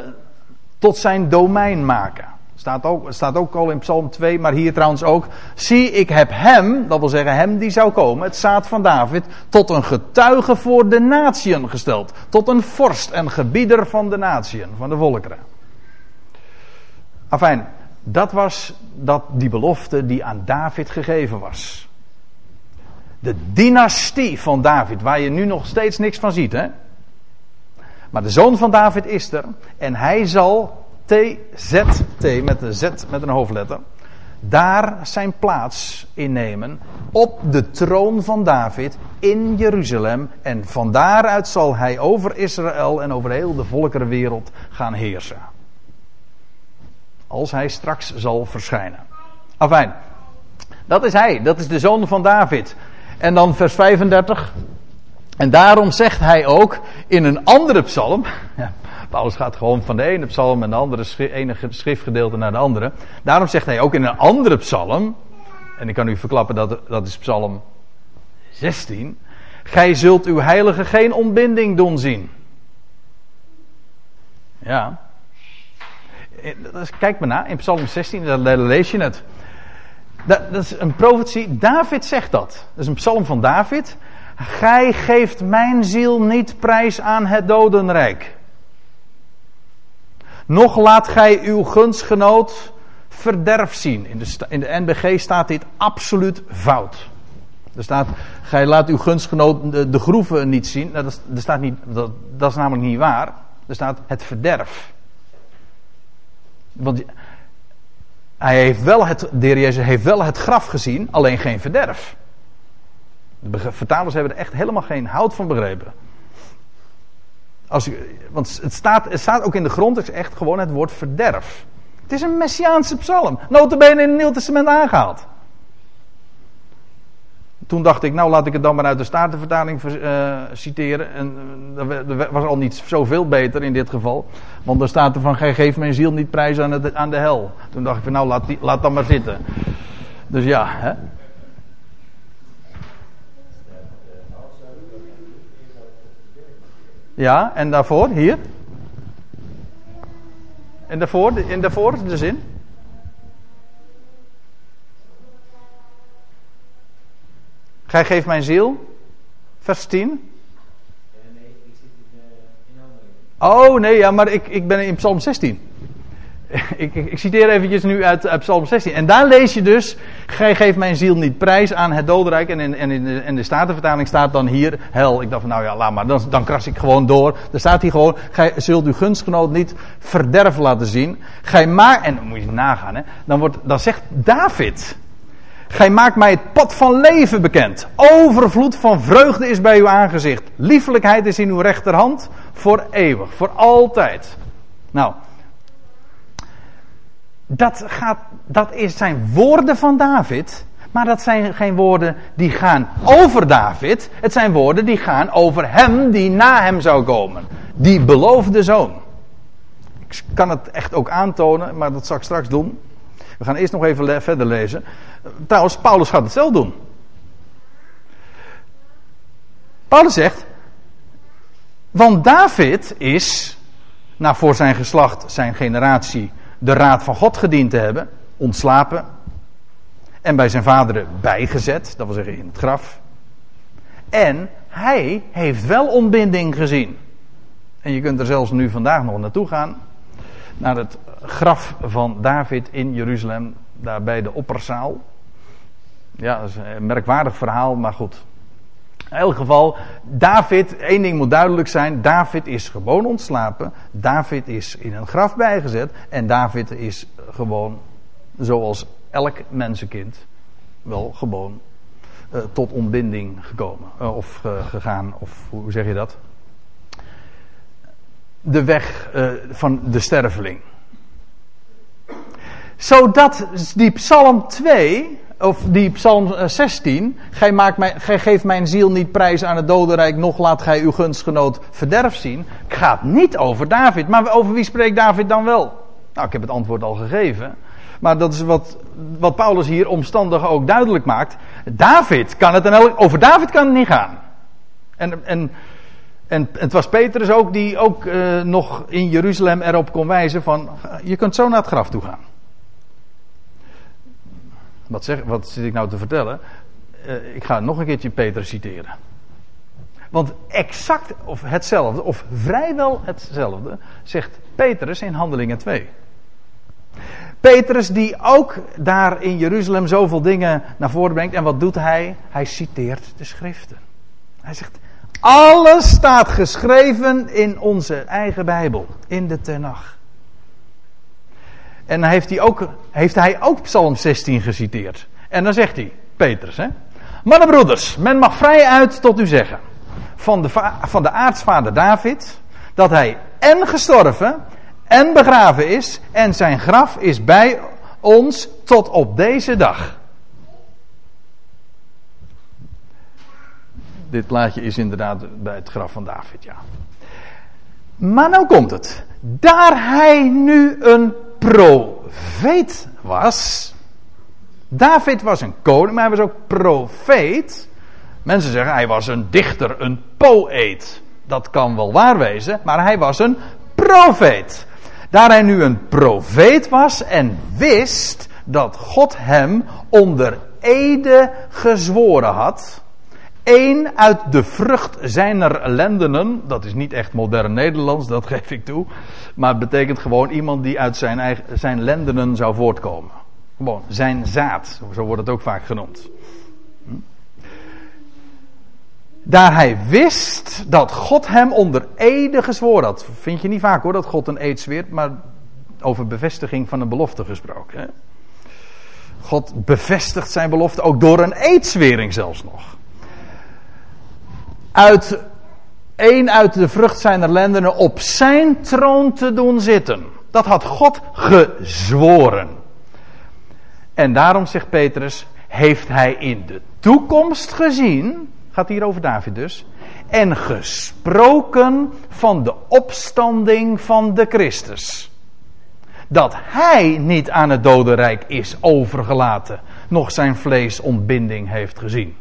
tot zijn domein maken. Staat ook, staat ook al in Psalm 2, maar hier trouwens ook. Zie, ik heb hem, dat wil zeggen hem die zou komen, het zaad van David, tot een getuige voor de natieën gesteld. Tot een vorst en gebieder van de natieën, van de volkeren. Afijn, dat was dat, die belofte die aan David gegeven was. De dynastie van David, waar je nu nog steeds niks van ziet, hè? Maar de zoon van David is er en hij zal T-Z-T met een Z met een hoofdletter daar zijn plaats innemen op de troon van David in Jeruzalem en van daaruit zal hij over Israël en over heel de volkerenwereld gaan heersen. Als hij straks zal verschijnen. Afijn, dat is hij, dat is de zoon van David. En dan vers 35. En daarom zegt hij ook in een andere psalm. Ja, Paulus gaat gewoon van de ene psalm en de andere ene schriftgedeelte naar de andere. Daarom zegt hij ook in een andere psalm. En ik kan u verklappen dat dat is psalm 16. Gij zult uw heilige geen ontbinding doen zien. Ja. Kijk maar na, in psalm 16, daar lees je het. Dat, dat is een profetie. David zegt dat. Dat is een psalm van David. Gij geeft mijn ziel niet prijs aan het dodenrijk. Nog laat gij uw gunstgenoot verderf zien. In de, in de NBG staat dit absoluut fout. Er staat, gij laat uw gunstgenoot de, groeven niet zien. Nou, dat, er staat niet, dat, dat is namelijk niet waar. Er staat het verderf. Want hij heeft wel het, de heer Jezus heeft wel het graf gezien, alleen geen verderf. De vertalers hebben er echt helemaal geen hout van begrepen. Als want het staat, het staat ook in de grond, het is echt gewoon het woord verderf. Het is een messiaanse psalm. Notabene in het Nieuw Testament aangehaald. Toen dacht ik, nou laat ik het dan maar uit de Statenvertaling uh, citeren. En uh, dat was al niet zoveel beter in dit geval. Want er staat er van, gij geeft mijn ziel niet prijs aan, de hel. Toen dacht ik van, nou laat, laat dan maar zitten. Dus ja, hè. Ja, en daarvoor, hier. En daarvoor, en daarvoor de zin. Gij geeft mijn ziel. Vers 10. Oh nee, ja, maar ik, ik ben in Psalm 16. ik, ik, citeer eventjes nu uit, Psalm 16. En daar lees je dus, gij geeft mijn ziel niet prijs aan het dodenrijk. En in, en in, de, de Statenvertaling staat dan hier hel. Ik dacht van nou ja, laat maar, dan, dan kras ik gewoon door. Er staat hier gewoon, gij zult uw gunstgenoot niet verderf laten zien. Gij maakt, en dan moet je nagaan hè, dan, wordt, dan zegt David... Gij maakt mij het pad van leven bekend. Overvloed van vreugde is bij uw aangezicht. Liefelijkheid is in uw rechterhand. Voor eeuwig, voor altijd. Nou, dat, gaat, dat is zijn woorden van David. Maar dat zijn geen woorden die gaan over David. Het zijn woorden die gaan over hem die na hem zou komen. Die beloofde zoon. Ik kan het echt ook aantonen, maar dat zal ik straks doen. We gaan eerst nog even verder lezen. Trouwens, Paulus gaat het zelf doen. Paulus zegt. Want David is, nou voor zijn geslacht, zijn generatie de raad van God gediend te hebben, ontslapen. En bij zijn vaderen bijgezet, dat wil zeggen in het graf. En hij heeft wel ontbinding gezien. En je kunt er zelfs nu vandaag nog naartoe gaan. Naar het graf van David in Jeruzalem. Daar bij de opperzaal. Ja, dat is een merkwaardig verhaal, maar goed. In elk geval, David, één ding moet duidelijk zijn: David is gewoon ontslapen. David is in een graf bijgezet. En David is gewoon, zoals elk mensenkind, wel gewoon uh, tot ontbinding gekomen. Uh, of uh, gegaan, of hoe zeg je dat? De weg van de sterveling. Zodat die Psalm 2 of die Psalm 16. Gij, maakt mij, gij geeft mijn ziel niet prijs aan het dodenrijk, nog laat gij uw gunstgenoot verderf zien. Gaat niet over David. Maar over wie spreekt David dan wel? Nou, ik heb het antwoord al gegeven. Maar dat is wat, wat Paulus hier omstandig ook duidelijk maakt. David kan het, en over David kan het niet gaan. En, en, en het was Petrus ook die ook uh, nog in Jeruzalem erop kon wijzen van, je kunt zo naar het graf toe gaan. Wat, zeg, wat zit ik nou te vertellen? Uh, ik ga nog een keertje Petrus citeren. Want exact of hetzelfde, of vrijwel hetzelfde, zegt Petrus in Handelingen 2. Petrus die ook daar in Jeruzalem zoveel dingen naar voren brengt. En wat doet hij? Hij citeert de schriften. Hij zegt, alles staat geschreven in onze eigen Bijbel, in de Tenach. En heeft hij, ook, heeft hij ook Psalm 16 geciteerd. En dan zegt hij, Petrus, hè. Mannen broeders, men mag vrij uit tot u zeggen. Van de, van de aartsvader David. Dat hij en gestorven en begraven is. En zijn graf is bij ons tot op deze dag. Dit plaatje is inderdaad bij het graf van David, ja. Maar nou komt het. Daar hij nu een profeet was. David was een koning, maar hij was ook profeet. Mensen zeggen hij was een dichter, een poëet. Dat kan wel waar wezen, maar hij was een profeet. Daar hij nu een profeet was en wist dat God hem onder ede gezworen had. Eén uit de vrucht zijner lendenen, dat is niet echt modern Nederlands, dat geef ik toe. Maar het betekent gewoon iemand die uit zijn, eigen, zijn lendenen zou voortkomen. Gewoon, zijn zaad, zo wordt het ook vaak genoemd. Hm? Daar hij wist dat God hem onder ede gezworen had. Vind je niet vaak hoor, dat God een eed zweert, maar over bevestiging van een belofte gesproken. Hè? God bevestigt zijn belofte ook door een eedswering zelfs nog uit één uit de vrucht zijner lendenen op zijn troon te doen zitten. Dat had God gezworen. En daarom zegt Petrus, heeft hij in de toekomst gezien, gaat hier over David dus, en gesproken van de opstanding van de Christus. Dat hij niet aan het dodenrijk is overgelaten, nog zijn vlees ontbinding heeft gezien.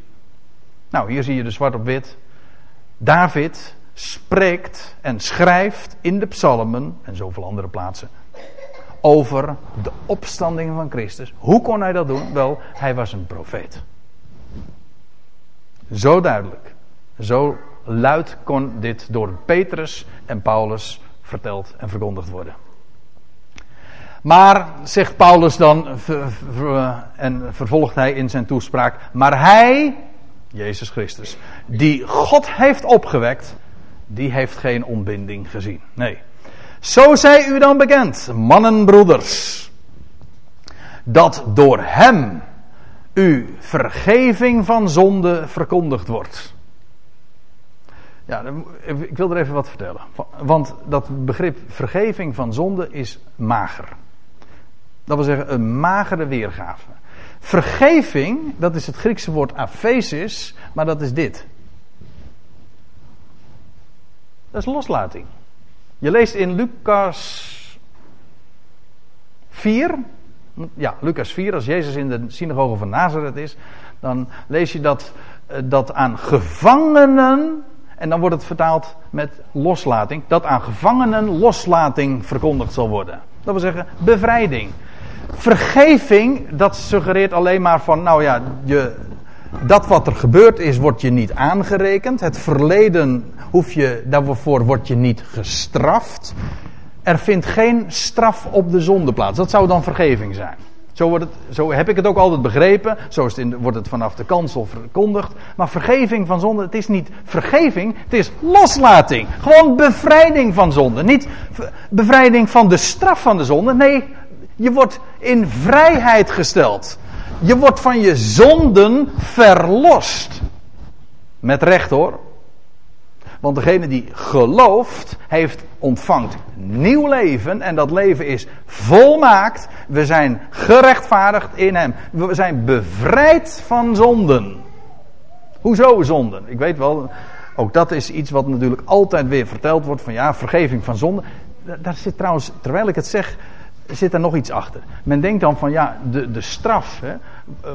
Nou, hier zie je de zwart op wit David spreekt en schrijft in de psalmen en zoveel andere plaatsen over de opstanding van Christus. Hoe kon hij dat doen? Wel, hij was een profeet. Zo duidelijk, zo luid kon dit door Petrus en Paulus verteld en verkondigd worden. Maar, zegt Paulus dan, en vervolgt hij in zijn toespraak, maar hij, Jezus Christus, die God heeft opgewekt, die heeft geen ontbinding gezien. Nee. Zo zij u dan bekend, mannen, broeders, dat door hem u vergeving van zonde verkondigd wordt. Ja, ik wil er even wat vertellen. Want dat begrip vergeving van zonde is mager. Dat wil zeggen een magere weergave. Vergeving, dat is het Griekse woord aphesis, maar dat is dit. Dat is loslating. Je leest in Lucas 4. Ja, Lucas 4, als Jezus in de synagoge van Nazareth is, dan lees je dat, eh, dat aan gevangenen, en dan wordt het vertaald met loslating, dat aan gevangenen loslating verkondigd zal worden. Dat wil zeggen bevrijding. Vergeving, dat suggereert alleen maar van, nou ja, je, dat wat er gebeurd is, wordt je niet aangerekend. Het verleden hoef je, daarvoor word je niet gestraft. Er vindt geen straf op de zonde plaats. Dat zou dan vergeving zijn. Zo, wordt het, zo heb ik het ook altijd begrepen. Zo het wordt het vanaf de kansel verkondigd. Maar vergeving van zonde, het is niet vergeving, het is loslating. Gewoon bevrijding van zonde. Niet bevrijding van de straf van de zonde. Nee, je wordt in vrijheid gesteld. Je wordt van je zonden verlost. Met recht hoor. Want degene die gelooft, heeft ontvangt nieuw leven. En dat leven is volmaakt. We zijn gerechtvaardigd in hem. We zijn bevrijd van zonden. Hoezo zonden? Ik weet wel, ook dat is iets wat natuurlijk altijd weer verteld wordt. Van ja, vergeving van zonden. Daar zit trouwens, terwijl ik het zeg, zit er nog iets achter. Men denkt dan van ja, de, de straf hè, eh,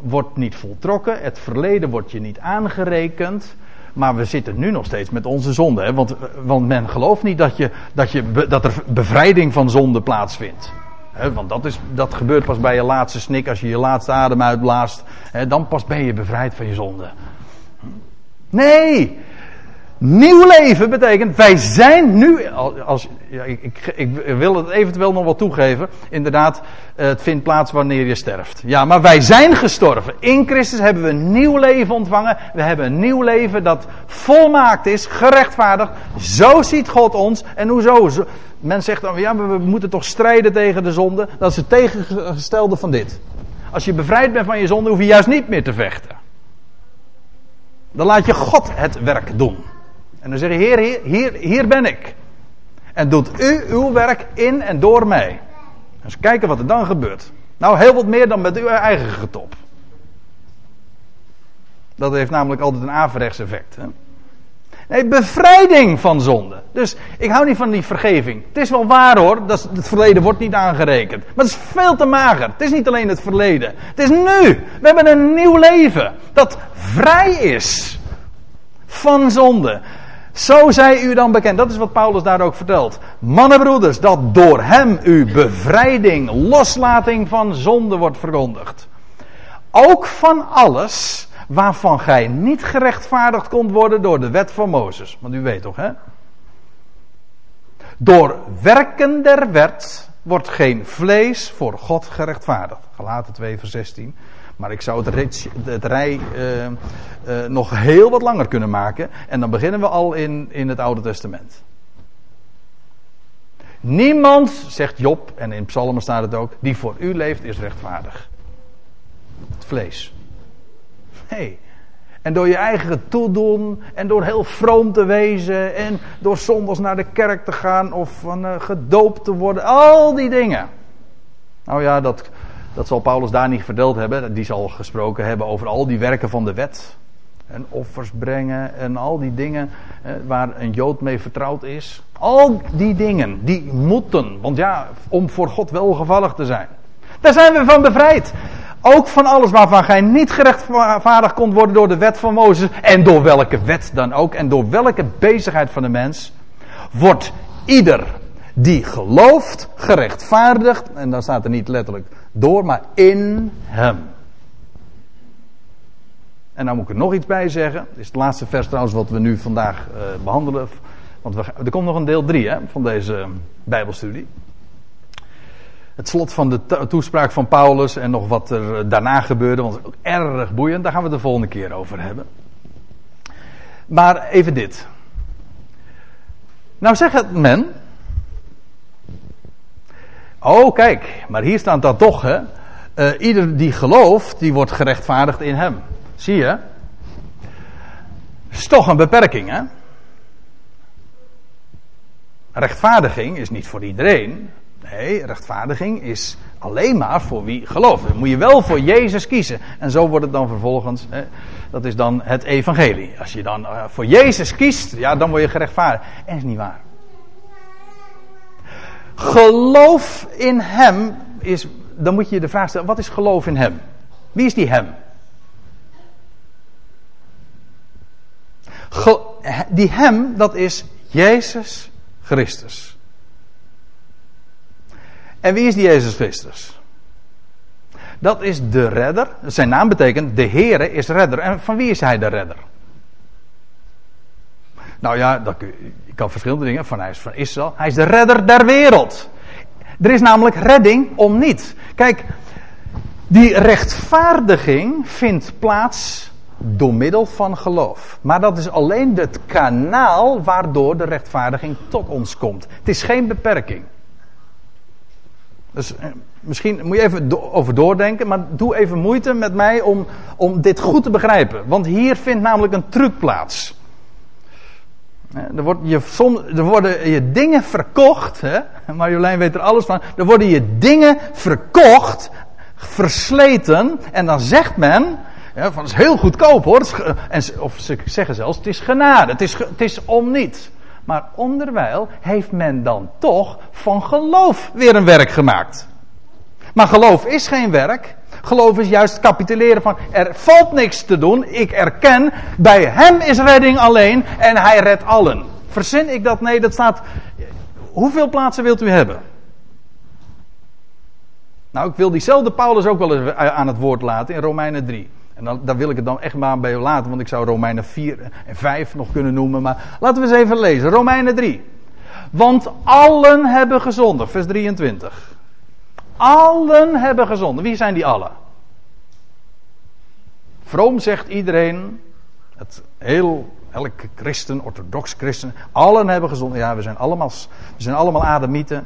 wordt niet voltrokken. Het verleden wordt je niet aangerekend. Maar we zitten nu nog steeds met onze zonde. Hè? Want, want men gelooft niet dat, je, dat, je, dat er bevrijding van zonde plaatsvindt. Hè? Want dat, is, dat gebeurt pas bij je laatste snik, als je je laatste adem uitblaast. Hè? Dan pas ben je bevrijd van je zonde. Nee! Nieuw leven betekent, wij zijn nu, als, ja, ik, ik, ik, wil het eventueel nog wel toegeven, inderdaad, het vindt plaats wanneer je sterft. Ja, maar wij zijn gestorven. In Christus hebben we een nieuw leven ontvangen. We hebben een nieuw leven dat volmaakt is, gerechtvaardigd. Zo ziet God ons. En hoezo? Men zegt dan, ja, maar we moeten toch strijden tegen de zonde. Dat is het tegengestelde van dit. Als je bevrijd bent van je zonde, hoef je juist niet meer te vechten. Dan laat je God het werk doen. En dan zeg je, Heer, hier, hier, ben ik. En doet u uw werk in en door mij. Eens kijken wat er dan gebeurt. Nou, heel wat meer dan met uw eigen getop. Dat heeft namelijk altijd een averechts effect. Hè? Nee, bevrijding van zonde. Dus ik hou niet van die vergeving. Het is wel waar hoor, dat het verleden wordt niet aangerekend. Maar het is veel te mager. Het is niet alleen het verleden. Het is nu. We hebben een nieuw leven. Dat vrij is van zonde. Zo zij u dan bekend. Dat is wat Paulus daar ook vertelt. Mannenbroeders, dat door hem uw bevrijding, loslating van zonde wordt verkondigd. Ook van alles waarvan gij niet gerechtvaardigd kon worden door de wet van Mozes. Want u weet toch, hè? Door werken der wet wordt geen vlees voor God gerechtvaardigd. Galaten 2 vers 16. Maar ik zou het, het rij uh, uh, nog heel wat langer kunnen maken. En dan beginnen we al in, in het Oude Testament. Niemand, zegt Job, en in Psalmen staat het ook, die voor u leeft is rechtvaardig. Het vlees. Nee. En door je eigen toedoen, en door heel vroom te wezen, en door zondags naar de kerk te gaan, of van, uh, gedoopt te worden, al die dingen. Nou ja, dat, dat zal Paulus daar niet verdeeld hebben. Die zal gesproken hebben over al die werken van de wet. En offers brengen en al die dingen waar een Jood mee vertrouwd is. Al die dingen, die moeten. Want ja, om voor God welgevallig te zijn. Daar zijn we van bevrijd. Ook van alles waarvan gij niet gerechtvaardigd kon worden door de wet van Mozes. En door welke wet dan ook. En door welke bezigheid van de mens. Wordt ieder die gelooft gerechtvaardigd. En dan staat er niet letterlijk door, maar in hem. En nou moet ik er nog iets bij zeggen. Dit is het laatste vers trouwens wat we nu vandaag uh, behandelen. Want we, er komt nog een deel 3 van deze uh, Bijbelstudie. Het slot van de toespraak van Paulus en nog wat er uh, daarna gebeurde. Want het is ook erg boeiend. Daar gaan we het de volgende keer over hebben. Maar even dit. Nou zegt men Oh, kijk, maar hier staat dat toch, hè? Uh, ieder die gelooft, die wordt gerechtvaardigd in hem. Zie je? Is toch een beperking, hè? Rechtvaardiging is niet voor iedereen. Nee, rechtvaardiging is alleen maar voor wie gelooft. Dan moet je wel voor Jezus kiezen. En zo wordt het dan vervolgens. Hè, dat is dan het evangelie. Als je dan uh, voor Jezus kiest, ja, dan word je gerechtvaardigd. En is niet waar. Geloof in Hem is, dan moet je je de vraag stellen, wat is geloof in Hem? Wie is die Hem? die Hem, dat is Jezus Christus. En wie is die Jezus Christus? Dat is de redder. Zijn naam betekent de Heere is redder. En van wie is hij de redder? Nou ja, je, kan verschillende dingen. Van hij is van Israël. Hij is de redder der wereld. Er is namelijk redding om niet. Kijk, die rechtvaardiging vindt plaats door middel van geloof. Maar dat is alleen het kanaal waardoor de rechtvaardiging tot ons komt. Het is geen beperking. Dus eh, misschien moet je even over doordenken, maar doe even moeite met mij om, om dit goed te begrijpen. Want hier vindt namelijk een truc plaats. Er, wordt je, er worden je dingen verkocht, hè? Marjolein weet er alles van. Er worden je dingen verkocht, versleten, en dan zegt men, ja, van, het is heel goedkoop hoor. En, of ze zeggen zelfs, het is genade, het is, het is om niet. Maar onderwijl heeft men dan toch van geloof weer een werk gemaakt. Maar geloof is geen werk. Geloof is juist capituleren van er valt niks te doen. Ik erken, bij hem is redding alleen en hij redt allen. Verzin ik dat? Nee, dat staat. Hoeveel plaatsen wilt u hebben? Nou, ik wil diezelfde Paulus ook wel eens aan het woord laten in Romeinen 3. En dan, daar wil ik het dan echt maar bij laten, want ik zou Romeinen 4 en 5 nog kunnen noemen. Maar laten we eens even lezen. Romeinen 3. Want allen hebben gezondigd. Vers 23. Allen hebben gezondigd. Wie zijn die allen? Vroom zegt iedereen, het heel, elke christen, orthodox christen, allen hebben gezondigd. Ja, we zijn allemaal, we zijn allemaal Adamieten.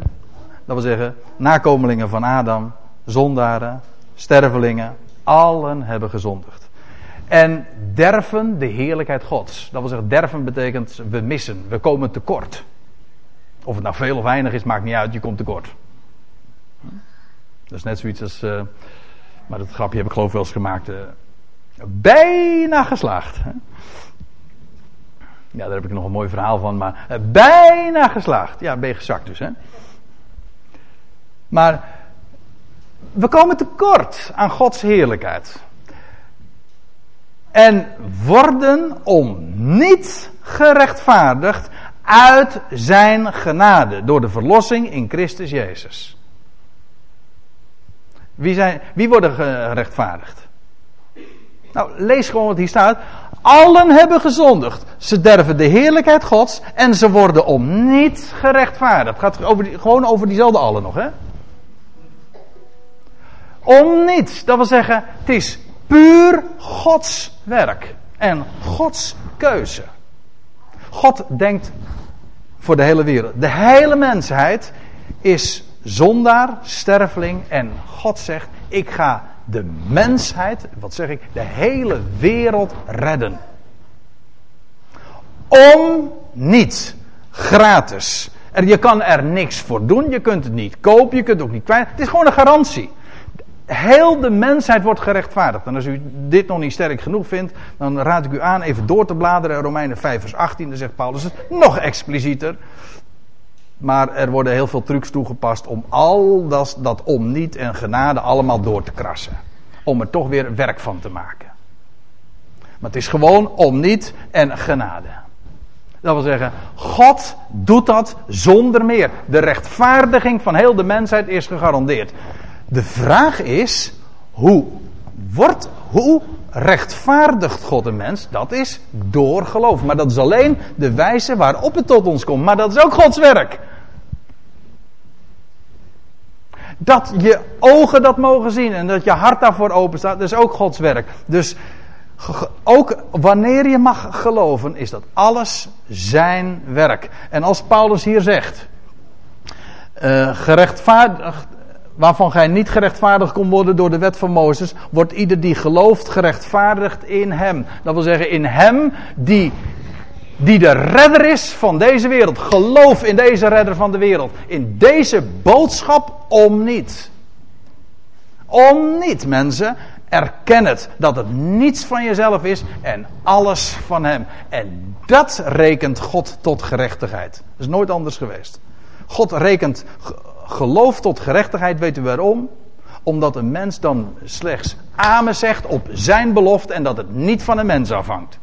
Dat wil zeggen, nakomelingen van Adam, zondaren, stervelingen, allen hebben gezondigd. En derven de heerlijkheid Gods. Dat wil zeggen, derven betekent we missen, we komen tekort. Of het nou veel of weinig is, maakt niet uit, je komt tekort. Dat is net zoiets als, uh, maar dat grapje heb ik geloof wel eens gemaakt. Uh, bijna geslaagd. Ja, daar heb ik nog een mooi verhaal van, maar uh, bijna geslaagd. Ja, ben je gezakt dus, hè. Maar we komen tekort aan Gods heerlijkheid. En worden om niet gerechtvaardigd uit zijn genade door de verlossing in Christus Jezus. Wie, zijn, wie worden gerechtvaardigd? Nou, lees gewoon wat hier staat. Allen hebben gezondigd. Ze derven de heerlijkheid Gods en ze worden om niet gerechtvaardigd. Het gaat over gewoon over diezelfde allen nog, hè? Om niets. Dat wil zeggen, het is puur Gods werk. En Gods keuze. God denkt voor de hele wereld. De hele mensheid is zondaar, sterfeling. En God zegt: Ik ga de mensheid, wat zeg ik, de hele wereld redden. Om niets. Gratis. En je kan er niks voor doen. Je kunt het niet kopen. Je kunt het ook niet kwijt. Het is gewoon een garantie. Heel de mensheid wordt gerechtvaardigd. En als u dit nog niet sterk genoeg vindt, dan raad ik u aan even door te bladeren. Romeinen 5 vers 18, dan zegt Paulus het nog explicieter. Maar er worden heel veel trucs toegepast om al dat, dat om niet en genade allemaal door te krassen. Om er toch weer werk van te maken. Maar het is gewoon om niet en genade. Dat wil zeggen, God doet dat zonder meer. De rechtvaardiging van heel de mensheid is gegarandeerd. De vraag is, hoe wordt, hoe rechtvaardigt God een mens? Dat is door geloof. Maar dat is alleen de wijze waarop het tot ons komt. Maar dat is ook Gods werk. Dat je ogen dat mogen zien en dat je hart daarvoor open staat, dat is ook Gods werk. Dus ook wanneer je mag geloven, is dat alles zijn werk. En als Paulus hier zegt, uh, gerechtvaardigd, waarvan gij niet gerechtvaardigd kon worden door de wet van Mozes, wordt ieder die gelooft gerechtvaardigd in hem. Dat wil zeggen in hem die, die de redder is van deze wereld. Geloof in deze redder van de wereld. In deze boodschap om niet. Om niet, mensen. Erken het dat het niets van jezelf is en alles van hem. En dat rekent God tot gerechtigheid. Dat is nooit anders geweest. God rekent geloof tot gerechtigheid, weet u waarom? Omdat een mens dan slechts amen zegt op zijn belofte en dat het niet van een mens afhangt.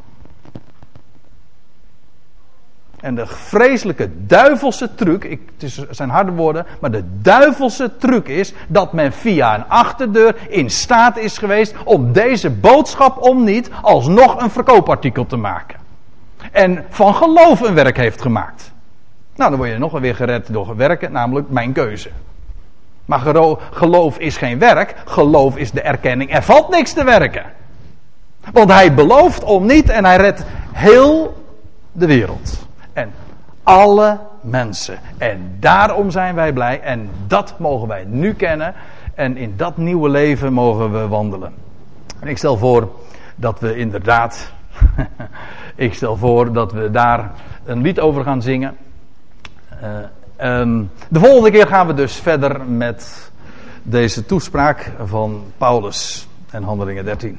En de vreselijke duivelse truc, ik, het zijn harde woorden, maar de duivelse truc is dat men via een achterdeur in staat is geweest om deze boodschap om niet alsnog een verkoopartikel te maken. En van geloof een werk heeft gemaakt. Nou, dan word je nog weer gered door werken, namelijk mijn keuze. Maar geloof is geen werk, geloof is de erkenning. Er valt niks te werken. Want hij belooft om niet en hij redt heel de wereld. En alle mensen. En daarom zijn wij blij. En dat mogen wij nu kennen. En in dat nieuwe leven mogen we wandelen. En ik stel voor dat we inderdaad. ik stel voor dat we daar een lied over gaan zingen. Eh, ehm, de volgende keer gaan we dus verder met deze toespraak van Paulus en Handelingen 13.